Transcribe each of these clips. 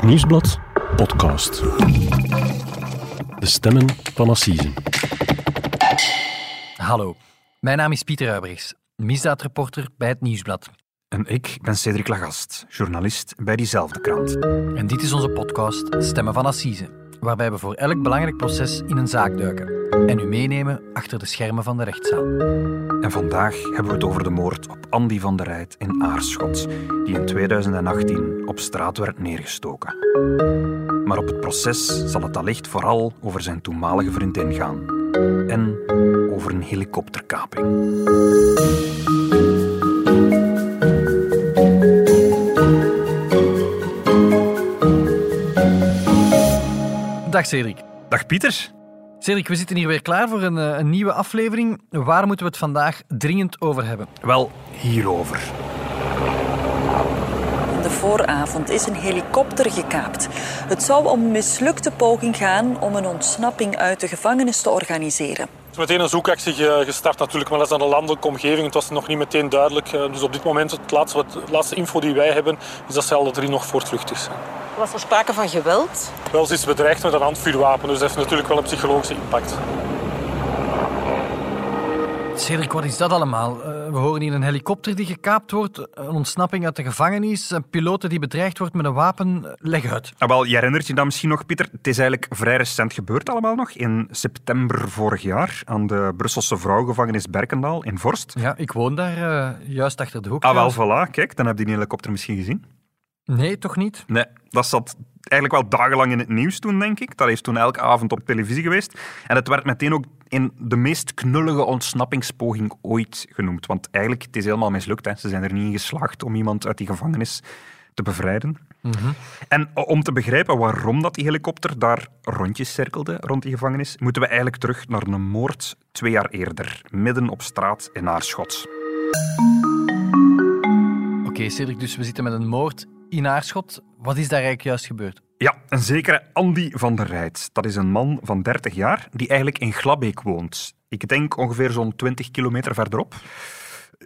Het Nieuwsblad podcast. De stemmen van Assise. Hallo, mijn naam is Pieter Huibrechts, misdaadreporter bij Het Nieuwsblad. En ik ben Cedric Lagast, journalist bij diezelfde krant. En dit is onze podcast Stemmen van Assise, waarbij we voor elk belangrijk proces in een zaak duiken en u meenemen achter de schermen van de rechtszaal. En vandaag hebben we het over de moord op Andy van der Rijt in Aarschot, die in 2018 op straat werd neergestoken. Maar op het proces zal het allicht vooral over zijn toenmalige vriendin gaan. En over een helikopterkaping. Dag Cedric. Dag Pieter. Cedric, we zitten hier weer klaar voor een, eh, een nieuwe aflevering. Waar moeten we het vandaag dringend over hebben? Wel, hierover. De vooravond is een helikopter gekaapt. Het zou om een mislukte poging gaan om een ontsnapping uit de gevangenis te organiseren. Er is meteen een zoekactie ge- gestart natuurlijk, maar dat is aan de landelijke omgeving. Het was nog niet meteen duidelijk. Eh, Dus op dit moment, het laatste, de laatste info die wij hebben, is dat ze alle drie nog voortvluchtig zijn. Was er sprake van geweld? Wel, ze is bedreigd met een handvuurwapen, dus dat heeft natuurlijk wel een psychologische impact. Cedric, wat is dat allemaal? Eh, we horen hier een helikopter die gekaapt wordt, een ontsnapping uit de gevangenis, een piloot die bedreigd wordt met een wapen. Leg uit. Ah, wel, je herinnert je dat misschien nog, Pieter. Het is eigenlijk vrij recent gebeurd allemaal nog. In september vorig jaar aan de Brusselse vrouwengevangenis Berkendaal in Vorst. Ja, ik woon daar eh, juist achter de hoek. Ah, wel, voilà. Kijk, dan heb je die helikopter misschien gezien. Nee, toch niet? Nee, dat zat eigenlijk wel dagenlang in het nieuws toen, denk ik. Dat is toen elke avond op televisie geweest. En het werd meteen ook in de meest knullige ontsnappingspoging ooit genoemd. Want eigenlijk, het is helemaal mislukt. Hè. Ze zijn er niet in geslaagd om iemand uit die gevangenis te bevrijden. En om te begrijpen waarom dat die helikopter daar rondjes cirkelde rond die gevangenis, moeten we eigenlijk terug naar een moord twee jaar eerder, midden op straat in Aarschot. Oké, Cedric, dus we zitten met een moord in Aarschot. Wat is daar eigenlijk juist gebeurd? Ja, een zekere Andy van der Rijt. Dat is een man van 30 jaar die eigenlijk in Glabbeek woont. Ik denk ongeveer zo'n 20 kilometer verderop.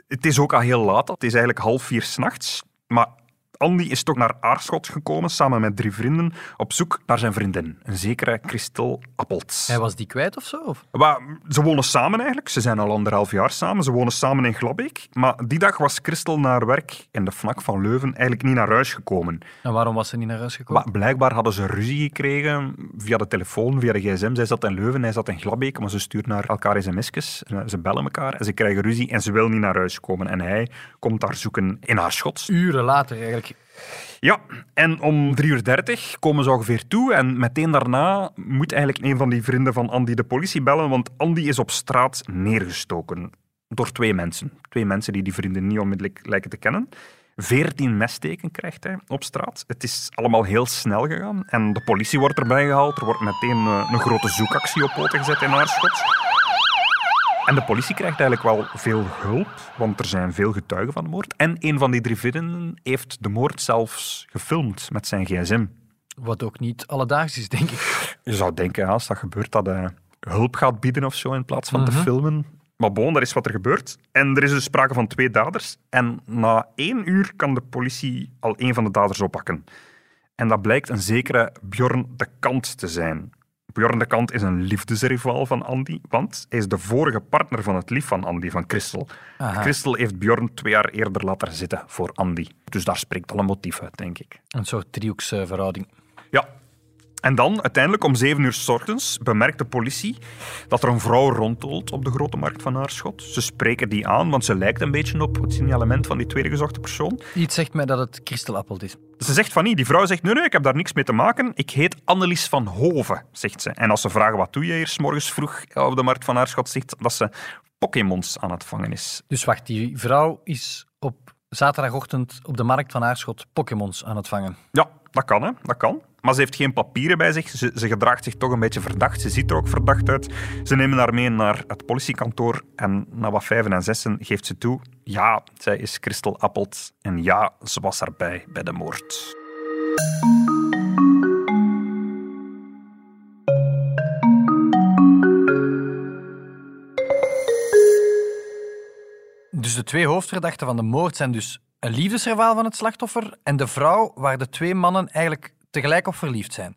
Het is ook al heel laat, het is eigenlijk half vier s'nachts. Maar Andy is toch naar Aarschot gekomen samen met drie vrienden op zoek naar zijn vriendin, een zekere Christel Appelt. Hij was die kwijt of zo? Of? Maar ze wonen samen eigenlijk. Ze zijn al anderhalf jaar samen. Ze wonen samen in Glabbeek. Maar die dag was Christel naar werk in de fnak van Leuven eigenlijk niet naar huis gekomen. En waarom was ze niet naar huis gekomen? Maar blijkbaar hadden ze ruzie gekregen via de telefoon, via de gsm. Zij zat in Leuven, hij zat in Glabbeek, maar ze sturen naar elkaar sms'jes. Ze bellen elkaar en ze krijgen ruzie en ze wil niet naar huis komen. En hij komt daar zoeken in haar schot. Uren later eigenlijk. Ja, en om 3.30 uur komen ze ongeveer toe en meteen daarna moet eigenlijk een van die vrienden van Andy de politie bellen, want Andy is op straat neergestoken. Door twee mensen. Twee mensen die die vrienden niet onmiddellijk lijken te kennen. Veertien messteken krijgt hij op straat. Het is allemaal heel snel gegaan. En de politie wordt erbij gehaald. Er wordt meteen eh, een grote zoekactie op poten gezet in Aarschot. En de politie krijgt eigenlijk wel veel hulp, want er zijn veel getuigen van de moord. En een van die drie vrienden heeft de moord zelfs gefilmd met zijn gsm. Wat ook niet alledaags is, denk ik. Je zou denken, als dat gebeurt, dat hij hulp gaat bieden of zo in plaats van te filmen. Maar bon, dat is wat er gebeurt. En er is dus sprake van twee daders. En na één uur kan de politie al één van de daders oppakken. En dat blijkt een zekere Bjorn de Kant te zijn. Bjorn de Kant is een liefdesrivaal van Andy, want hij is de vorige partner van het lief van Andy, van Christel. Aha. Christel heeft Bjorn twee jaar eerder laten zitten voor Andy. Dus daar spreekt al een motief uit, denk ik. Een soort driehoeksverhouding. Ja. En dan, uiteindelijk om zeven uur s ochtends, bemerkt de politie dat er een vrouw rondtolt op de grote markt van Aarschot. Ze spreken die aan, want ze lijkt een beetje op het signalement van die tweede gezochte persoon. Iets zegt mij dat het kristelappelt is. Ze zegt van niet. Die vrouw zegt, nee, nee, ik heb daar niks mee te maken. Ik heet Annelies van Hoven, zegt ze. En als ze vragen, wat doe je hier 's morgens vroeg op de markt van Aarschot, zegt dat ze Pokémons aan het vangen is. Dus wacht, die vrouw is op zaterdagochtend op de markt van Aarschot Pokémons aan het vangen. Ja, dat kan, hè. Dat kan. Maar ze heeft geen papieren bij zich. Ze, ze gedraagt zich toch een beetje verdacht. Ze ziet er ook verdacht uit. Ze nemen haar mee naar het politiekantoor. En na wat vijven en zessen geeft ze toe... Ja, zij is Christel Appelt. En ja, ze was erbij bij de moord. Dus de twee hoofdverdachten van de moord zijn dus een liefdesrivaal van het slachtoffer en de vrouw waar de twee mannen eigenlijk tegelijk op verliefd zijn.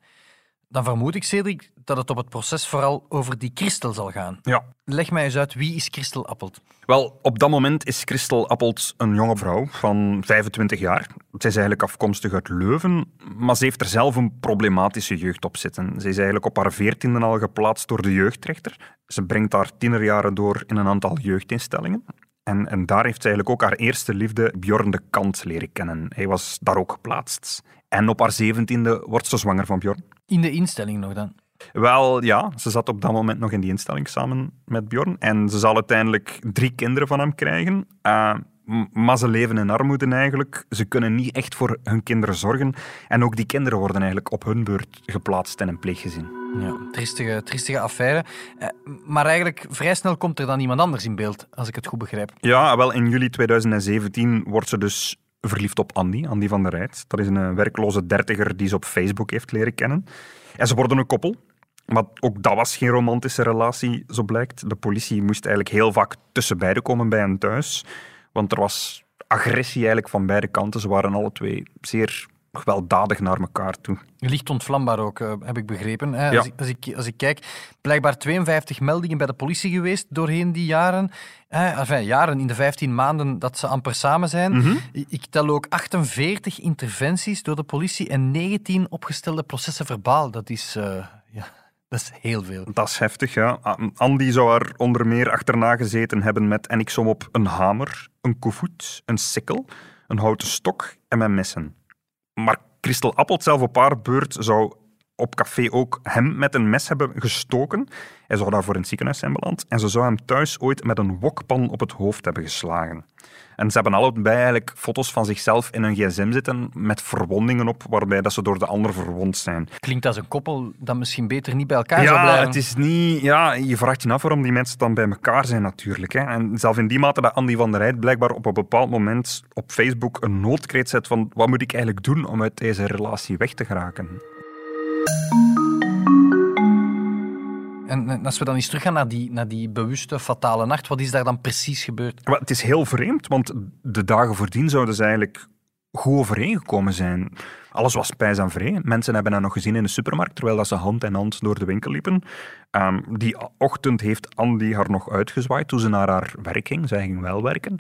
Dan vermoed ik, Cedric, dat het op het proces vooral over die Christel zal gaan. Ja. Leg mij eens uit, wie is Christel Appelt? Wel, op dat moment is Christel Appelt een jonge vrouw van 25 jaar. Zij is eigenlijk afkomstig uit Leuven, maar ze heeft er zelf een problematische jeugd op zitten. Ze is eigenlijk op haar veertiende al geplaatst door de jeugdrechter. Ze brengt haar tienerjaren door in een aantal jeugdinstellingen. En, en daar heeft ze eigenlijk ook haar eerste liefde, Bjorn de Kant, leren kennen. Hij was daar ook geplaatst. En op haar zeventiende wordt ze zwanger van Bjorn. In de instelling nog dan? Wel, ja, ze zat op dat moment nog in die instelling samen met Bjorn. En ze zal uiteindelijk drie kinderen van hem krijgen. Uh, maar ze leven in armoede eigenlijk. Ze kunnen niet echt voor hun kinderen zorgen. En ook die kinderen worden eigenlijk op hun beurt geplaatst in een pleeggezin. Ja, triestige, triestige affaire. Eh, maar eigenlijk vrij snel komt er dan iemand anders in beeld, als ik het goed begrijp. Ja, wel in juli 2017 wordt ze dus verliefd op Andy, Andy van der Rijt. Dat is een werkloze dertiger die ze op Facebook heeft leren kennen. En ze worden een koppel. Maar ook dat was geen romantische relatie, zo blijkt. De politie moest eigenlijk heel vaak tussen beiden komen bij hen thuis. Want er was agressie eigenlijk van beide kanten. Ze waren alle twee zeer gewelddadig naar elkaar toe. Licht ontvlambaar ook, eh, heb ik begrepen. Als, ik, als, ik, als ik kijk, blijkbaar 52 meldingen bij de politie geweest doorheen die jaren. enfin, jaren in de 15 maanden dat ze amper samen zijn. Mhm. Ik tel ook 48 interventies door de politie en 19 opgestelde processen verbaal. Dat is... Uh, ja. Dat is heel veel. Dat is heftig, ja. Andy zou er onder meer achterna gezeten hebben met, en ik som op, een hamer, een koevoet, een sikkel, een houten stok en mijn messen. Maar Christel Appelt zelf op haar beurt zou op café ook hem met een mes hebben gestoken. Hij zou daarvoor in het ziekenhuis zijn beland. En ze zou hem thuis ooit met een wokpan op het hoofd hebben geslagen. En ze hebben allebei eigenlijk foto's van zichzelf in hun gsm zitten met verwondingen op, waarbij dat ze door de ander verwond zijn. Klinkt als een koppel dat misschien beter niet bij elkaar zou blijven. Ja, het is niet... Ja, je vraagt je af waarom die mensen dan bij elkaar zijn natuurlijk. Hè. En zelf in die mate dat Andy van der Rijt blijkbaar op een bepaald moment op Facebook een noodkreet zet van wat moet ik eigenlijk doen om uit deze relatie weg te geraken. En als we dan eens teruggaan naar die, naar die bewuste, fatale nacht, wat is daar dan precies gebeurd? Het is heel vreemd, want de dagen voordien zouden ze eigenlijk goed overeengekomen zijn. Alles was pijs en vrij. Mensen hebben haar nog gezien in de supermarkt, terwijl dat ze hand in hand door de winkel liepen. Um, die ochtend heeft Andy haar nog uitgezwaaid toen ze naar haar werk ging. Zij ging wel werken.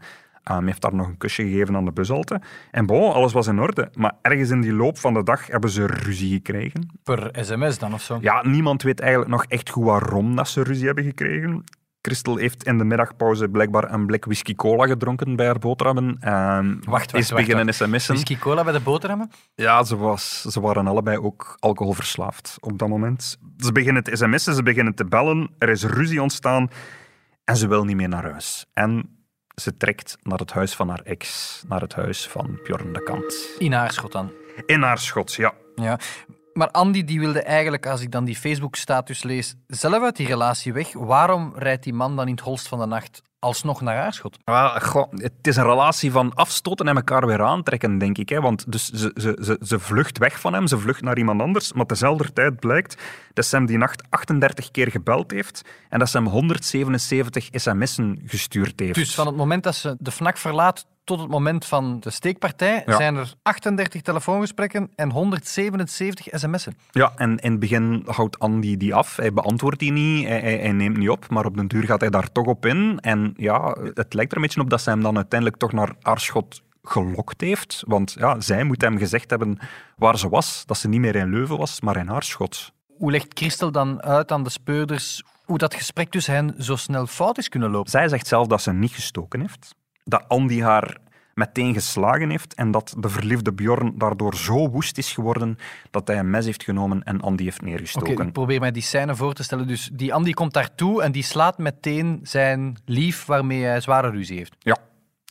Um, heeft daar nog een kusje gegeven aan de bushalte. En bon, alles was in orde. Maar ergens in die loop van de dag hebben ze ruzie gekregen. Per sms dan of zo? Ja, niemand weet eigenlijk nog echt goed waarom dat ze ruzie hebben gekregen. Christel heeft in de middagpauze blijkbaar een blik whisky cola gedronken bij haar boterhammen. Um, wacht, wacht, is beginnen sms'en. Whisky cola bij de boterhammen? Ja, ze, was, ze waren allebei ook alcoholverslaafd op dat moment. Ze beginnen te sms'en, ze beginnen te bellen. Er is ruzie ontstaan en ze wil niet meer naar huis. En ze trekt naar het huis van haar ex, naar het huis van Bjorn de Kant. In Aarschot dan? In Aarschot, ja. ja. Maar Andy die wilde eigenlijk, als ik dan die Facebook-status lees, zelf uit die relatie weg. Waarom rijdt die man dan in het holst van de nacht alsnog naar Aarschot? Ah, goh, het is een relatie van afstoten en elkaar weer aantrekken, denk ik. Hè? Want dus ze, ze, ze, ze vlucht weg van hem, ze vlucht naar iemand anders. Maar tezelfde tijd blijkt dat ze hem die nacht 38 keer gebeld heeft en dat ze hem 177 sms'en gestuurd heeft. Dus van het moment dat ze de FNAC verlaat tot het moment van de steekpartij zijn er 38 telefoongesprekken en 177 sms'en. Ja, en in het begin houdt Andy die af. Hij beantwoordt die niet, hij, hij, neemt niet op, maar op den duur gaat hij daar toch op in. En ja, het lijkt er een beetje op dat ze hem dan uiteindelijk toch naar Aarschot gelokt heeft. Want ja, zij moet hem gezegd hebben waar ze was, dat ze niet meer in Leuven was, maar in Aarschot. Hoe legt Christel dan uit aan de speurders hoe dat gesprek tussen hen zo snel fout is kunnen lopen? Zij zegt zelf dat ze niet gestoken heeft dat Andy haar meteen geslagen heeft en dat de verliefde Bjorn daardoor zo woest is geworden dat hij een mes heeft genomen en Andy heeft neergestoken. Oké, ik probeer mij die scène voor te stellen. Dus die Andy komt daartoe en die slaat meteen zijn lief waarmee hij zware ruzie heeft. Ja.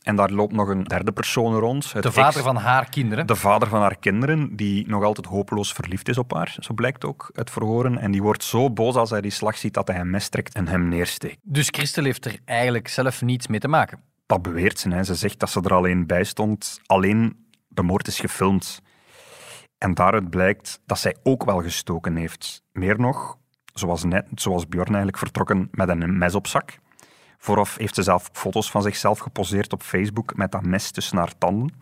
En daar loopt nog een derde persoon rond. de vader van haar kinderen. De vader van haar kinderen, die nog altijd hopeloos verliefd is op haar, zo blijkt ook uit verhoren. En die wordt zo boos als hij die slag ziet dat hij hem mes trekt en hem neersteekt. Dus Christel heeft er eigenlijk zelf niets mee te maken? Dat beweert ze. Hè. Ze zegt dat ze er alleen bij stond. Alleen de moord is gefilmd. En daaruit blijkt dat zij ook wel gestoken heeft. Meer nog, zoals, net, zoals Bjorn eigenlijk vertrokken met een mes op zak. Vooraf heeft ze zelf foto's van zichzelf geposeerd op Facebook met dat mes tussen haar tanden.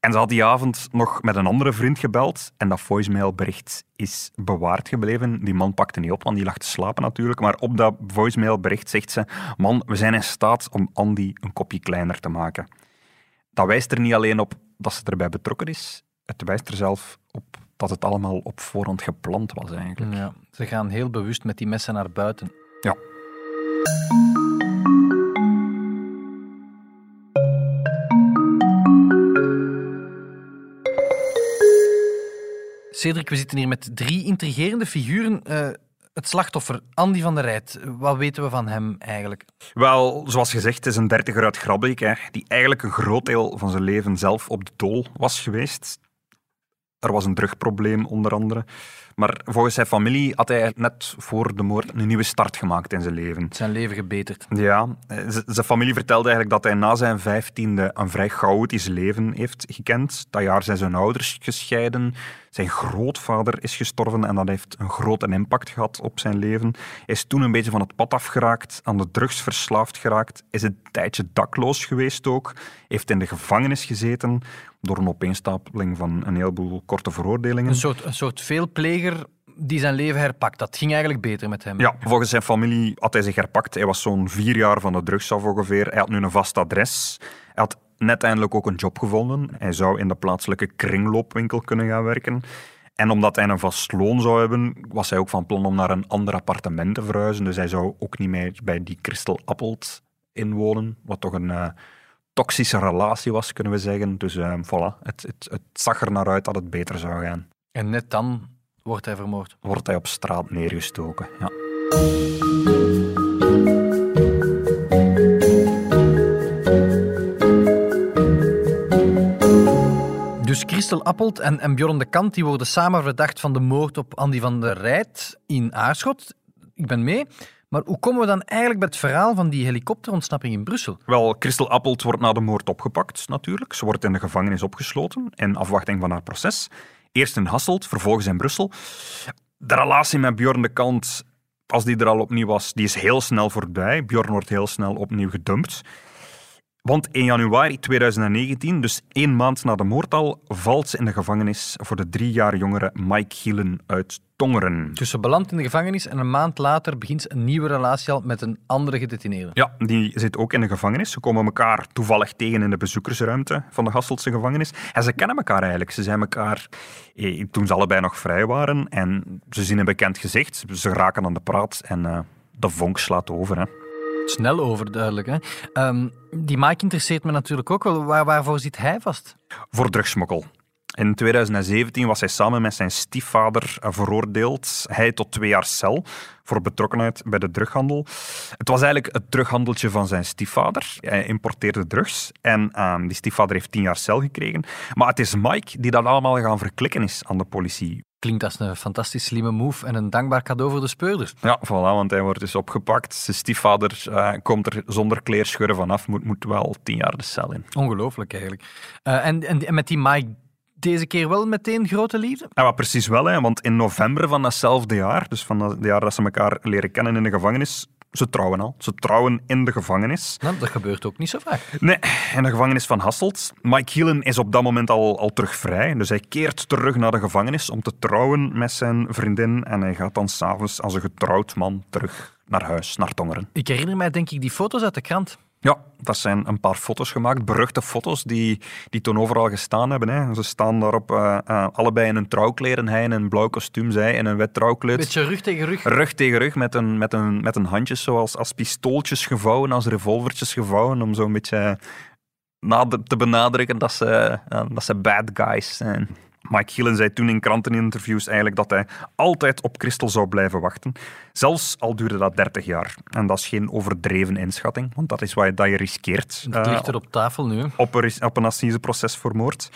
En ze had die avond nog met een andere vriend gebeld en dat voicemailbericht is bewaard gebleven. Die man pakte niet op, want die lag te slapen natuurlijk. Maar op dat voicemailbericht zegt ze: Man, we zijn in staat om Andy een kopje kleiner te maken. Dat wijst er niet alleen op dat ze erbij betrokken is, het wijst er zelf op dat het allemaal op voorhand gepland was eigenlijk. Ja, ze gaan heel bewust met die messen naar buiten. Ja. Cedric, we zitten hier met drie intrigerende figuren. Uh, het slachtoffer, Andy van der Rijt. Wat weten we van hem eigenlijk? Wel, zoals gezegd, het is een dertiger uit Grabbeek, hè, die eigenlijk een groot deel van zijn leven zelf op de dool was geweest. Er was een drugprobleem, onder andere. Maar volgens zijn familie had hij net voor de moord een nieuwe start gemaakt in zijn leven. Zijn leven gebeterd. Ja, zijn familie vertelde eigenlijk dat hij na zijn vijftiende een vrij chaotisch leven heeft gekend. Dat jaar zijn zijn ouders gescheiden. Zijn grootvader is gestorven en dat heeft een grote impact gehad op zijn leven. Hij is toen een beetje van het pad afgeraakt, aan de drugs verslaafd geraakt, is een tijdje dakloos geweest ook, heeft in de gevangenis gezeten door een opeenstapeling van een heleboel korte veroordelingen. Een soort, een soort veelpleger die zijn leven herpakt. Dat ging eigenlijk beter met hem. Ja, volgens zijn familie had hij zich herpakt. Hij was zo'n vier jaar van de drugs af ongeveer. Hij had nu een vast adres. Hij had net eindelijk ook een job gevonden. Hij zou in de plaatselijke kringloopwinkel kunnen gaan werken. En omdat hij een vast loon zou hebben, was hij ook van plan om naar een ander appartement te verhuizen. Dus hij zou ook niet meer bij die Crystal Appelt inwonen, wat toch een uh, toxische relatie was, kunnen we zeggen. Dus uh, voilà, het, het, het zag er naar uit dat het beter zou gaan. En net dan wordt hij vermoord? Wordt hij op straat neergestoken, ja. Dus Christel Appelt en, Bjorn de Kant die worden samen verdacht van de moord op Andy van der Rijt in Aarschot. Ik ben mee. Maar hoe komen we dan eigenlijk bij het verhaal van die helikopterontsnapping in Brussel? Wel, Christel Appelt wordt na de moord opgepakt, natuurlijk. Ze wordt in de gevangenis opgesloten in afwachting van haar proces. Eerst in Hasselt, vervolgens in Brussel. De relatie met Bjorn de Kant, als die er al opnieuw was, die is heel snel voorbij. Bjorn wordt heel snel opnieuw gedumpt. Want in januari 2019, dus één maand na de moord al, valt ze in de gevangenis voor de drie jaar jongere Mike Gielen uit Tongeren. Dus ze belandt in de gevangenis en een maand later begint ze een nieuwe relatie al met een andere gedetineerde. Ja, die zit ook in de gevangenis. Ze komen elkaar toevallig tegen in de bezoekersruimte van de Hasseltse gevangenis. En ze kennen elkaar eigenlijk. Ze zijn elkaar eh, toen ze allebei nog vrij waren. En ze zien een bekend gezicht. Ze raken aan de praat en uh, de vonk slaat over. Hè. Snel over, duidelijk. Hè? Um, die Mike interesseert me natuurlijk ook wel. Waar, waarvoor zit hij vast? Voor drugsmokkel. In 2017 was hij samen met zijn stiefvader veroordeeld. Hij tot twee jaar cel voor betrokkenheid bij de drughandel. Het was eigenlijk het drughandeltje van zijn stiefvader. Hij importeerde drugs en uh, die stiefvader heeft tien jaar cel gekregen. Maar het is Mike die dat allemaal gaan verklikken is aan de politie. Klinkt als een fantastisch slimme move en een dankbaar cadeau voor de speurders. Ja, voilà, want hij wordt dus opgepakt. Zijn stiefvader uh, komt er zonder kleerscheuren vanaf, moet, moet wel tien jaar de cel in. Ongelooflijk eigenlijk. Uh, en, en, en met die Mike deze keer wel meteen grote liefde? Ja, precies wel, hè, want in november van datzelfde jaar, dus van het jaar dat ze elkaar leren kennen in de gevangenis, ze trouwen al. Ze trouwen in de gevangenis. Nou, dat gebeurt ook niet zo vaak. Nee, in de gevangenis van Hasselt. Mike Hielen is op dat moment al, al terug vrij. Dus hij keert terug naar de gevangenis om te trouwen met zijn vriendin. En hij gaat dan s'avonds als een getrouwd man terug naar huis, naar Tongeren. Ik herinner mij denk ik die foto's uit de krant. Ja, dat zijn een paar foto's gemaakt, beruchte foto's die, die toen overal gestaan hebben. Hè. Ze staan daarop uh, uh, allebei in een trouwkleren, hij in een blauw kostuum, zij in een wit trouwkleed. Beetje rug tegen rug. Rug tegen rug, met een, met een, met een handjes zoals als pistooltjes gevouwen, als revolvertjes gevouwen, om zo'n beetje te benadrukken dat ze, uh, dat ze bad guys zijn. Mike Gillen zei toen in kranteninterviews eigenlijk dat hij altijd op Christel zou blijven wachten. Zelfs al duurde dat 30 jaar. En dat is geen overdreven inschatting, want dat is wat je, dat je riskeert. Het ligt er op tafel nu. Op een, op een assiseproces voor moord.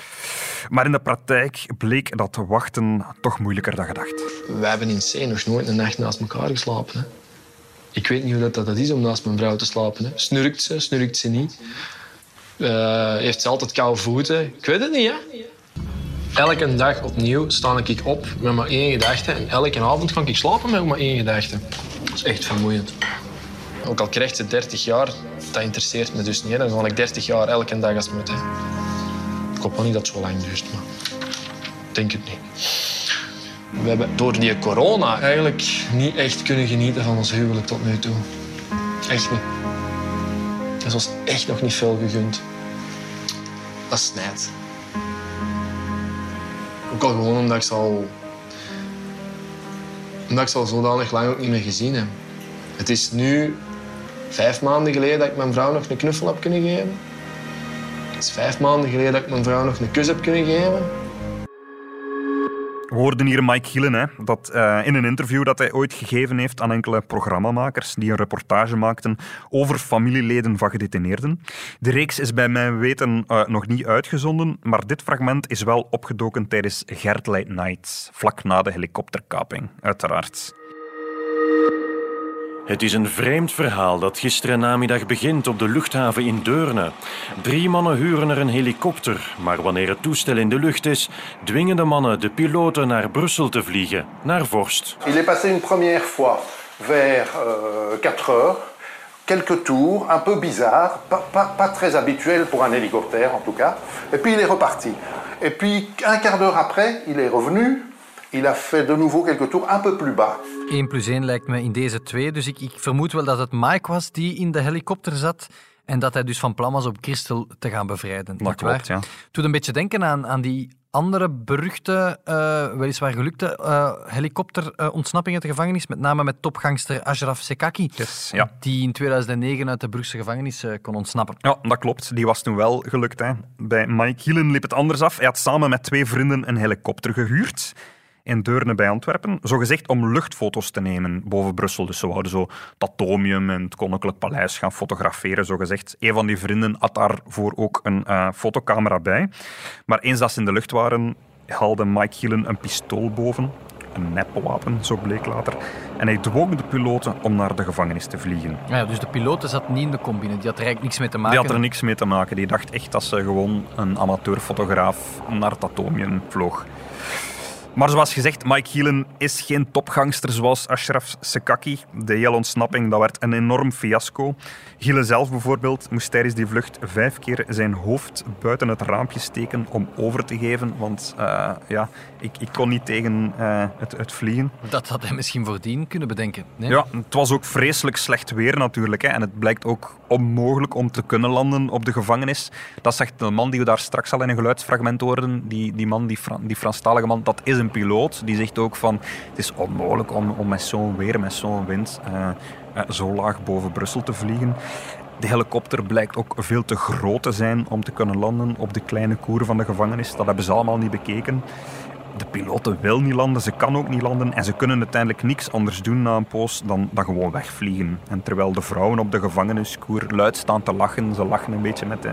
Maar in de praktijk bleek dat wachten toch moeilijker dan gedacht. We hebben in C nog nooit een nacht naast elkaar geslapen. Hè? Ik weet niet hoe dat, dat is om naast mijn vrouw te slapen. Hè? Snurkt ze, snurkt ze niet? Uh, heeft ze altijd koude voeten? Ik weet het niet, hè? Elke dag opnieuw sta ik op met maar één gedachte. En elke avond kan ik slapen met maar één gedachte. Dat is echt vermoeiend. Ook al krijgt ze 30 jaar, dat interesseert me dus niet. Dan zal ik 30 jaar elke dag als moeten. Ik hoop wel niet dat het zo lang duurt, maar ik denk het niet. We hebben door die corona eigenlijk niet echt kunnen genieten van ons huwelijk tot nu toe. Echt niet. Is ons echt nog niet veel gegund. Dat snijdt. Ook al gewoon omdat ik ze al... Omdat ik al zodanig lang ook niet meer gezien heb. Het is nu vijf maanden geleden dat ik mijn vrouw nog een knuffel heb kunnen geven. Het is vijf maanden geleden dat ik mijn vrouw nog een kus heb kunnen geven. We hoorden hier Mike Gielen, hè, dat, eh, in een interview dat hij ooit gegeven heeft aan enkele programmamakers die een reportage maakten over familieleden van gedetineerden. De reeks is bij mijn weten eh, nog niet uitgezonden, maar dit fragment is wel opgedoken tijdens Gert Late Night, vlak na de helikopterkaping, uiteraard. Het is een vreemd verhaal dat gisteren namiddag begint op de luchthaven in Deurne. Drie mannen huren er een helikopter, maar wanneer het toestel in de lucht is, dwingen de mannen de piloten naar Brussel te vliegen, naar Vorst. Il est passé une première fois vers euh, 4 heures, quelques tours, un peu bizarre, pas, pas, pas très habituel pour un hélicoptère en tout cas, et puis il est reparti. Et puis un quart d'heure après, il est revenu, il a fait de nouveau quelques tours un peu plus bas. 1 plus 1 lijkt me in deze twee, dus ik, ik vermoed wel dat het Mike was die in de helikopter zat en dat hij dus van plan was om Christel te gaan bevrijden. Dat klopt, ja. Doet een beetje denken aan, aan die andere beruchte, eh, weliswaar gelukte uh, helikopterontsnapping uit de gevangenis, met name met topgangster Ashraf Sekaki, Yes, ja. die in 2009 uit de Brugse gevangenis eh, kon ontsnappen. Ja, dat klopt. Die was toen wel gelukt. Hè. Bij Mike Hielen liep het anders af. Hij had samen met twee vrienden een helikopter gehuurd in Deurne bij Antwerpen, zogezegd om luchtfoto's te nemen boven Brussel. Dus ze wouden zo het Atomium en het Koninklijk Paleis gaan fotograferen, zogezegd. Een van die vrienden had daarvoor ook een eh, fotocamera bij. Maar eens dat ze in de lucht waren, haalde Mike Hielen een pistool boven. Een nepwapen, zo bleek later. En hij dwong de piloten om naar de gevangenis te vliegen. Ja, dus de piloot zat niet in de combine, die had er eigenlijk niks mee te maken. Die had er niks mee te maken. Die dacht echt dat ze gewoon een amateurfotograaf naar het atomium vloog. Maar zoals gezegd, Mike Hielen is geen topgangster zoals Ashraf Sekaki. De hele ontsnapping dat werd een enorm fiasco. Hielen zelf bijvoorbeeld moest tijdens die vlucht vijf keer zijn hoofd buiten het raampje steken om over te geven. Want uh, ja, ik, ik kon niet tegen uh, het, het, vliegen. Dat had hij misschien voordien kunnen bedenken. Nee? Ja, het was ook vreselijk slecht weer natuurlijk. Hè. En het blijkt ook onmogelijk om te kunnen landen op de gevangenis. Dat zegt de man die we daar straks al in een geluidsfragment hoorden. Die, die man, die, Fran die Franstalige man, dat is een piloot. Die zegt ook van het is onmogelijk om, om met zo'n weer, met zo'n wind, uh, uh, zo laag boven Brussel te vliegen. De helikopter blijkt ook veel te groot te zijn om te kunnen landen op de kleine koer van de gevangenis. Dat hebben ze allemaal niet bekeken. De piloten wil niet landen, ze kan ook niet landen en ze kunnen uiteindelijk niks anders doen na een poos dan, dan gewoon wegvliegen. En terwijl de vrouwen op de gevangeniskoer luid staan te lachen, ze lachen een beetje met de,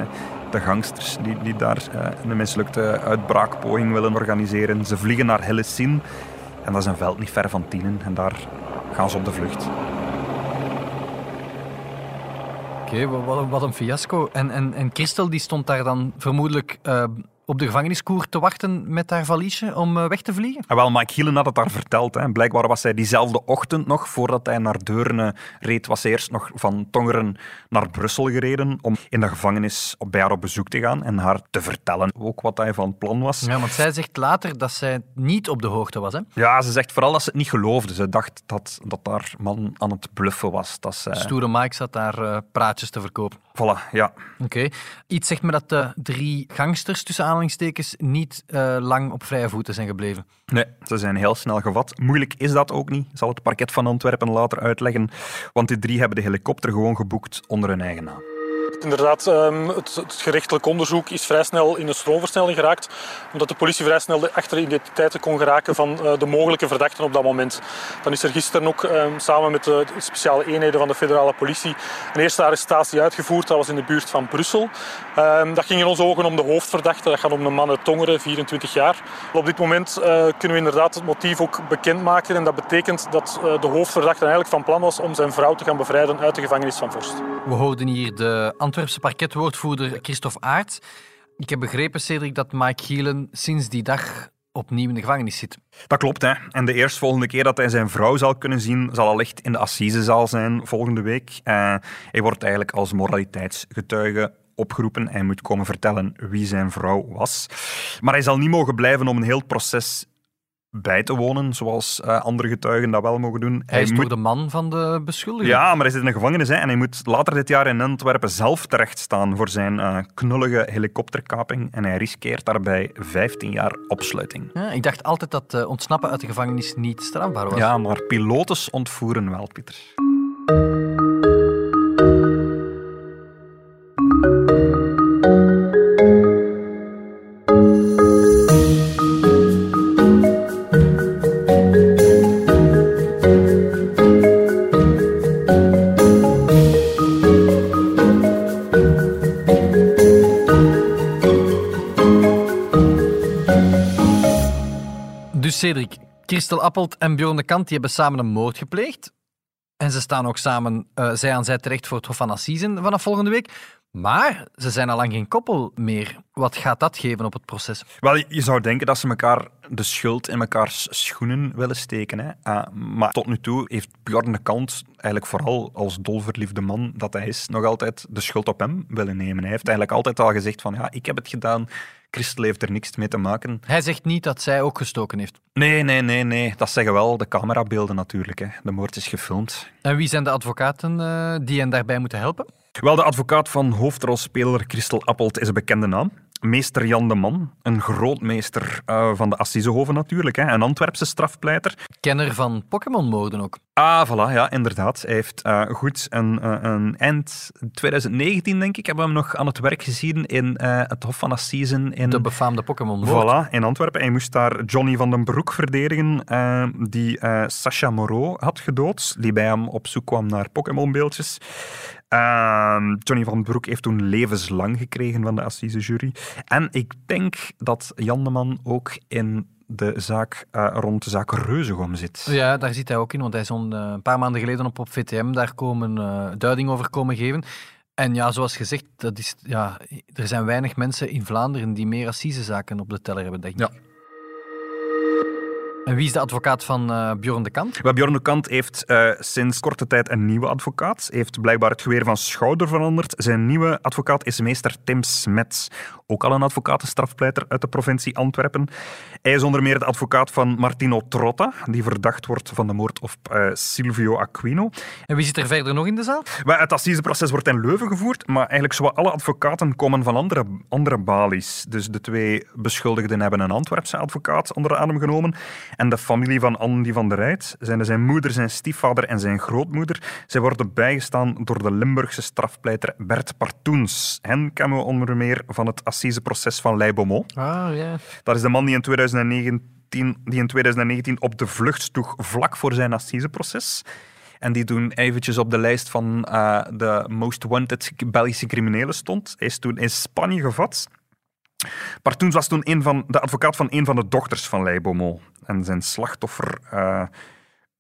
de gangsters die, die daar uh, een mislukte uitbraakpoging willen organiseren. Ze vliegen naar Hellesien en dat is een veld niet ver van Tienen en daar gaan ze op de vlucht. Oké, wat, een fiasco. En, en, en Christel die stond daar dan vermoedelijk uh, op de gevangeniskoer te wachten met haar valiesje om uh, weg te vliegen? Ah, wel, Mike Hielen had het daar verteld. Hè. Blijkbaar was hij diezelfde ochtend nog, voordat hij naar Deurne reed, was hij eerst nog van Tongeren naar Brussel gereden om in de gevangenis bij haar op bezoek te gaan en haar te vertellen ook wat hij van plan was. Ja, want zij zegt later dat zij niet op de hoogte was. Hè? Ja, ze zegt vooral dat ze het niet geloofde. Ze dacht dat, dat haar man aan het bluffen was. Dat zij... Stoere Mike zat daar uh, praatjes te verkopen. Voilà, ja. Oké. Okay. Iets zegt me dat de drie gangsters tussen aanhalingstekens niet uh, lang op vrije voeten zijn gebleven. Nee, ze zijn heel snel gevat. Moeilijk is dat ook niet, zal het parket van Antwerpen later uitleggen. Want die drie hebben de helikopter gewoon geboekt onder hun eigen naam. Inderdaad, um, het, gerechtelijk onderzoek is vrij snel in een stroomversnelling geraakt, omdat de politie vrij snel achter de identiteiten kon geraken van uh, de mogelijke verdachten op dat moment. Dan is er gisteren ook um, samen met de speciale eenheden van de federale politie een eerste arrestatie uitgevoerd. Dat was in de buurt van Brussel. Um, dat ging in onze ogen om de hoofdverdachte. Dat gaat om een man uit Tongeren, 24 jaar. Op dit moment uh, kunnen we inderdaad het motief ook bekendmaken en dat betekent dat uh, de hoofdverdachte eigenlijk van plan was om zijn vrouw te gaan bevrijden uit de gevangenis van Vorst. We hoorden hier de Antwerpse parketwoordvoerder Christophe Aert. Ik heb begrepen, Cedric, dat Mike Gielen sinds die dag opnieuw in de gevangenis zit. Dat klopt, hè. En de eerstvolgende keer dat hij zijn vrouw zal kunnen zien, zal allicht in de Assisezaal zijn volgende week. Uh, hij wordt eigenlijk als moraliteitsgetuige opgeroepen. Hij moet komen vertellen wie zijn vrouw was. Maar hij zal niet mogen blijven om een heel proces bij te wonen, zoals uh, andere getuigen dat wel mogen doen. Hij, hij is moet... toch de man van de beschuldigde? Ja, maar hij zit in de gevangenis hè, en hij moet later dit jaar in Antwerpen zelf terechtstaan voor zijn uh, knullige helikopterkaping en hij riskeert daarbij 15 jaar opsluiting. Ja, ik dacht altijd dat uh, ontsnappen uit de gevangenis niet strafbaar was. Ja, maar pilotes ontvoeren wel, Pieter. Cedric, Christel Appelt en Bjorn de Kant die hebben samen een moord gepleegd. En ze staan ook samen, uh, zij aan zij, terecht voor het Hof van Assisen vanaf volgende week. Maar ze zijn al lang geen koppel meer. Wat gaat dat geven op het proces? Wel, je zou denken dat ze elkaar de schuld in mekaars schoenen willen steken. Hè? Uh, maar tot nu toe heeft Bjorn de Kant eigenlijk vooral als dolverliefde man dat hij is, nog altijd de schuld op hem willen nemen. Hij heeft eigenlijk altijd al gezegd van ja, ik heb het gedaan, Christel heeft er niks mee te maken. Hij zegt niet dat zij ook gestoken heeft. Nee, nee, nee, nee. Dat zeggen wel de camerabeelden natuurlijk. Hè. De moord is gefilmd. En wie zijn de advocaten uh, die hen daarbij moeten helpen? Wel, de advocaat van hoofdrolspeler Christel Appelt is een bekende naam. Meester Jan de Man, een grootmeester uh, van de Assisehoven natuurlijk, hè, een Antwerpse strafpleiter. Kenner van Pokémon-moorden ook. Ah, voilà, ja, inderdaad. Hij heeft uh, goed een, uh, een eind 2019, denk ik, hebben we hem nog aan het werk gezien in het Hof van Assisen. In... De befaamde pokémon Voilà, in Antwerpen. Hij moest daar Johnny van den Broek verdedigen, die Sacha Moreau had gedood, die bij hem op zoek kwam naar Pokémon-beeldjes. Uh, Johnny van Broek heeft toen levenslang gekregen van de Assisejury. En ik denk dat Jan de Man ook in de zaak uh, rond de zaak Reuzegom zit. Ja, daar zit hij ook in, want hij is een uh, paar maanden geleden op, op VTM daar komen uh, duiding over komen geven. En ja, zoals gezegd, dat is, ja, er zijn weinig mensen in Vlaanderen die meer assisezaken op de teller hebben, denk ik. Ja. En wie is de advocaat van uh, Bjorn de Kant? Well, Bjorn de Kant heeft uh, sinds korte tijd een nieuwe advocaat. Heeft blijkbaar het geweer van schouder veranderd. Zijn nieuwe advocaat is meester Tim Smets. Ook al een advocatenstrafpleiter uit de provincie Antwerpen. Hij is onder meer de advocaat van Martino Trotta, die verdacht wordt van de moord op uh, Silvio Aquino. En wie zit er verder nog in de zaal? Well, het assiseproces wordt in Leuven gevoerd, maar eigenlijk zowat alle advocaten komen van andere, andere balies. Dus de twee beschuldigden hebben een Antwerpse advocaat onder de adem genomen. En de familie van Andy van der Rijt, zijn zijn moeder, zijn stiefvader en zijn grootmoeder, zij worden bijgestaan door de Limburgse strafpleiter Bert Partoens. Hen kennen we onder meer van het assiseproces van Lei Beaumont. Ah, ja. Dat is de man die in 2019, die in 2019 op de vlucht sloeg vlak voor zijn assiseproces. En die toen eventjes op de lijst van uh, de most wanted Belgische criminelen stond. Hij is toen in Spanje gevat. Partoens was toen een van, de advocaat van een van de dochters van Lei Beaumont en zijn slachtoffer uh,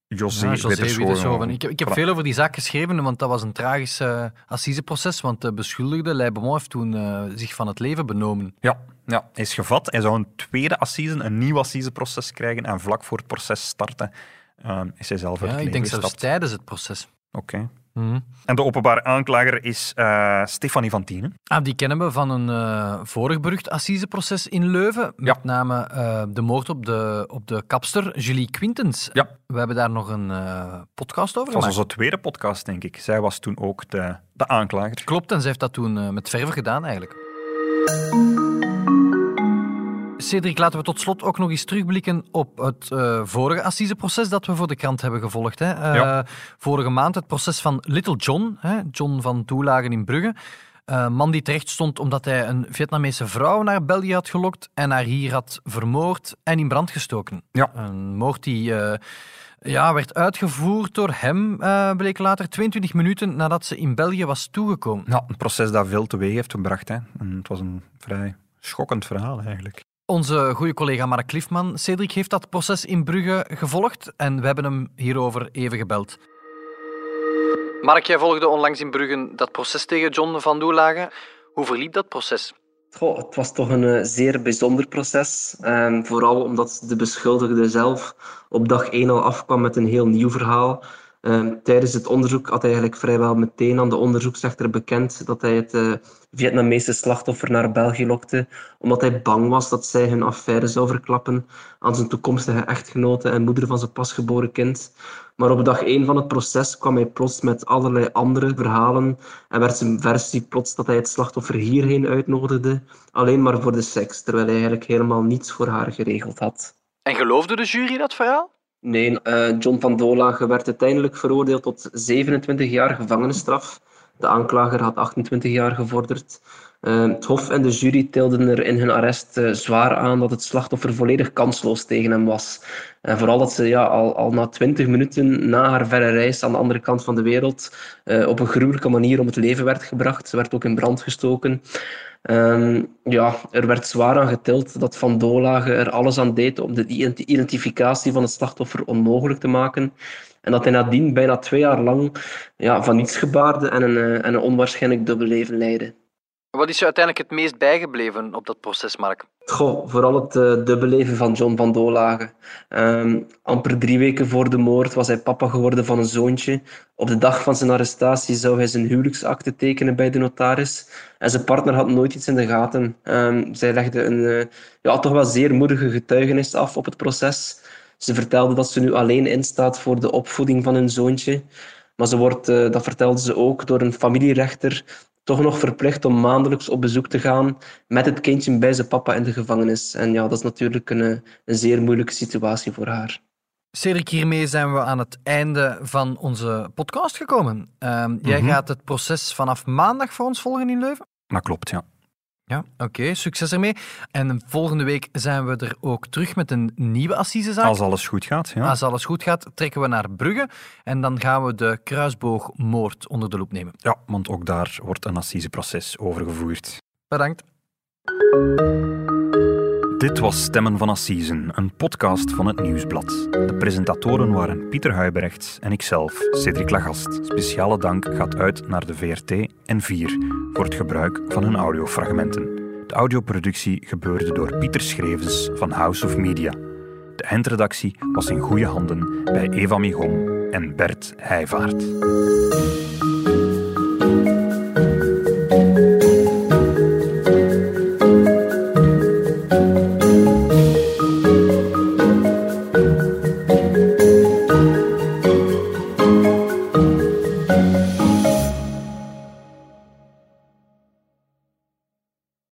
José, ja, José Ik, heb, ik heb veel over die zaak geschreven, want dat was een tragisch uh, assiseproces, want de beschuldigde, Lei Beaumont, heeft toen uh, zich van het leven benomen. Ja, ja, hij is gevat. Hij zou een tweede assise, een nieuw assiseproces krijgen en vlak voor het proces starten uh, is hij zelf ja, ik denk zelfs tijdens het proces. Oké. Okay. Mm. En de openbare aanklager is uh, Stefanie van Tienen. Ah, die kennen we van een uh, vorig berucht assiseproces in Leuven. Met ja. name uh, de moord op de, op de kapster Julie Quintens. Ja. We hebben daar nog een podcast over Dat was onze tweede podcast, denk ik. Zij was toen ook de, de aanklager. Klopt, en zij heeft dat toen met verve gedaan, eigenlijk. Cedric, laten we tot slot ook nog eens terugblikken op het uh, vorige assiseproces dat we voor de krant hebben gevolgd. Hè. Uh, ja. Vorige maand het proces van Little John, hè, John van Toelagen in Brugge. Uh, man die terecht stond omdat hij een Vietnamese vrouw naar België had gelokt en haar hier had vermoord en in brand gestoken. Ja. Een moord die ja, werd uitgevoerd door hem, bleek later, 22 minuten nadat ze in België was toegekomen. Ja, een proces dat veel teweeg heeft gebracht. Hè. En het was een vrij schokkend verhaal eigenlijk. Onze goede collega Mark Cliffman, Cedric, heeft dat proces in Brugge gevolgd en we hebben hem hierover even gebeld. Mark, jij volgde onlangs in Brugge dat proces tegen John van Doelagen. Hoe verliep dat proces? Het was toch een uh, zeer bijzonder proces. Um, vooral omdat de beschuldigde zelf op dag 1 al afkwam met een heel nieuw verhaal. Ehm, tijdens het onderzoek had hij eigenlijk vrijwel meteen aan de onderzoeksrechter bekend dat hij het uh, Vietnamese slachtoffer naar België lokte, omdat hij bang was dat zij hun affaire zou verklappen aan zijn toekomstige echtgenote en moeder van zijn pasgeboren kind. Maar op dag één van het proces kwam hij plots met allerlei andere verhalen en werd zijn versie plots dat hij het slachtoffer hierheen uitnodigde, alleen maar voor de seks, terwijl hij eigenlijk helemaal niets voor haar geregeld had. En geloofde de jury dat verhaal? Nee, uh, John van Dolage werd uiteindelijk veroordeeld tot 27 jaar gevangenisstraf. De aanklager had 28 jaar gevorderd. Uh, het Hof en de jury tilden er in hun arrest uh, zwaar aan dat het slachtoffer volledig kansloos tegen hem was. En vooral dat ze ja, al, al na 20 minuten na haar verre reis aan de andere kant van de wereld op een gruwelijke manier om het leven werd gebracht. Ze werd ook in brand gestoken. Um, ja, er werd zwaar aan getild dat Van Dolage er alles aan deed om de identificatie van het slachtoffer onmogelijk te maken. En dat hij nadien bijna twee jaar lang ja, van niets gebaarde en een, eh, en een onwaarschijnlijk dubbelleven leidde. Wat is je uiteindelijk het meest bijgebleven op dat proces, Mark? Goh, vooral het uh, dubbelleven van John van Dolage. Um, amper drie weken voor de moord was hij papa geworden van een zoontje. Op de dag van zijn arrestatie zou hij zijn huwelijksakte tekenen bij de notaris. En zijn partner had nooit iets in de gaten. Um, zij legde een uh, ja, toch wel zeer moedige getuigenis af op het proces. Ze vertelde dat ze nu alleen instaat voor de opvoeding van hun zoontje. Maar ze wordt, uh, dat vertelde ze ook, door een familierechter toch nog verplicht om maandelijks op bezoek te gaan met het kindje bij zijn papa in de gevangenis. En ja, dat is natuurlijk een, een zeer moeilijke situatie voor haar. Cedric, hiermee zijn we aan het einde van onze podcast gekomen. Uh, jij gaat het proces vanaf maandag voor ons volgen in Leuven? Dat klopt, ja. Ja, oké, succes ermee. En volgende week zijn we er ook terug met een nieuwe assisezaak. Als alles goed gaat, ja. Als alles goed gaat, trekken we naar Brugge en dan gaan we de kruisboogmoord onder de loep nemen. Ja, want ook daar wordt een assiseproces over gevoerd. Bedankt. Dit was Stemmen van Assisen, een podcast van het Nieuwsblad. De presentatoren waren Pieter Huibrechts en ikzelf, Cedric Lagast. Speciale dank gaat uit naar de VRT en 4 voor het gebruik van hun audiofragmenten. De audioproductie gebeurde door Pieter Schrevens van House of Media. De eindredactie was in goede handen bij Eva Migon en Bert Heijvaart.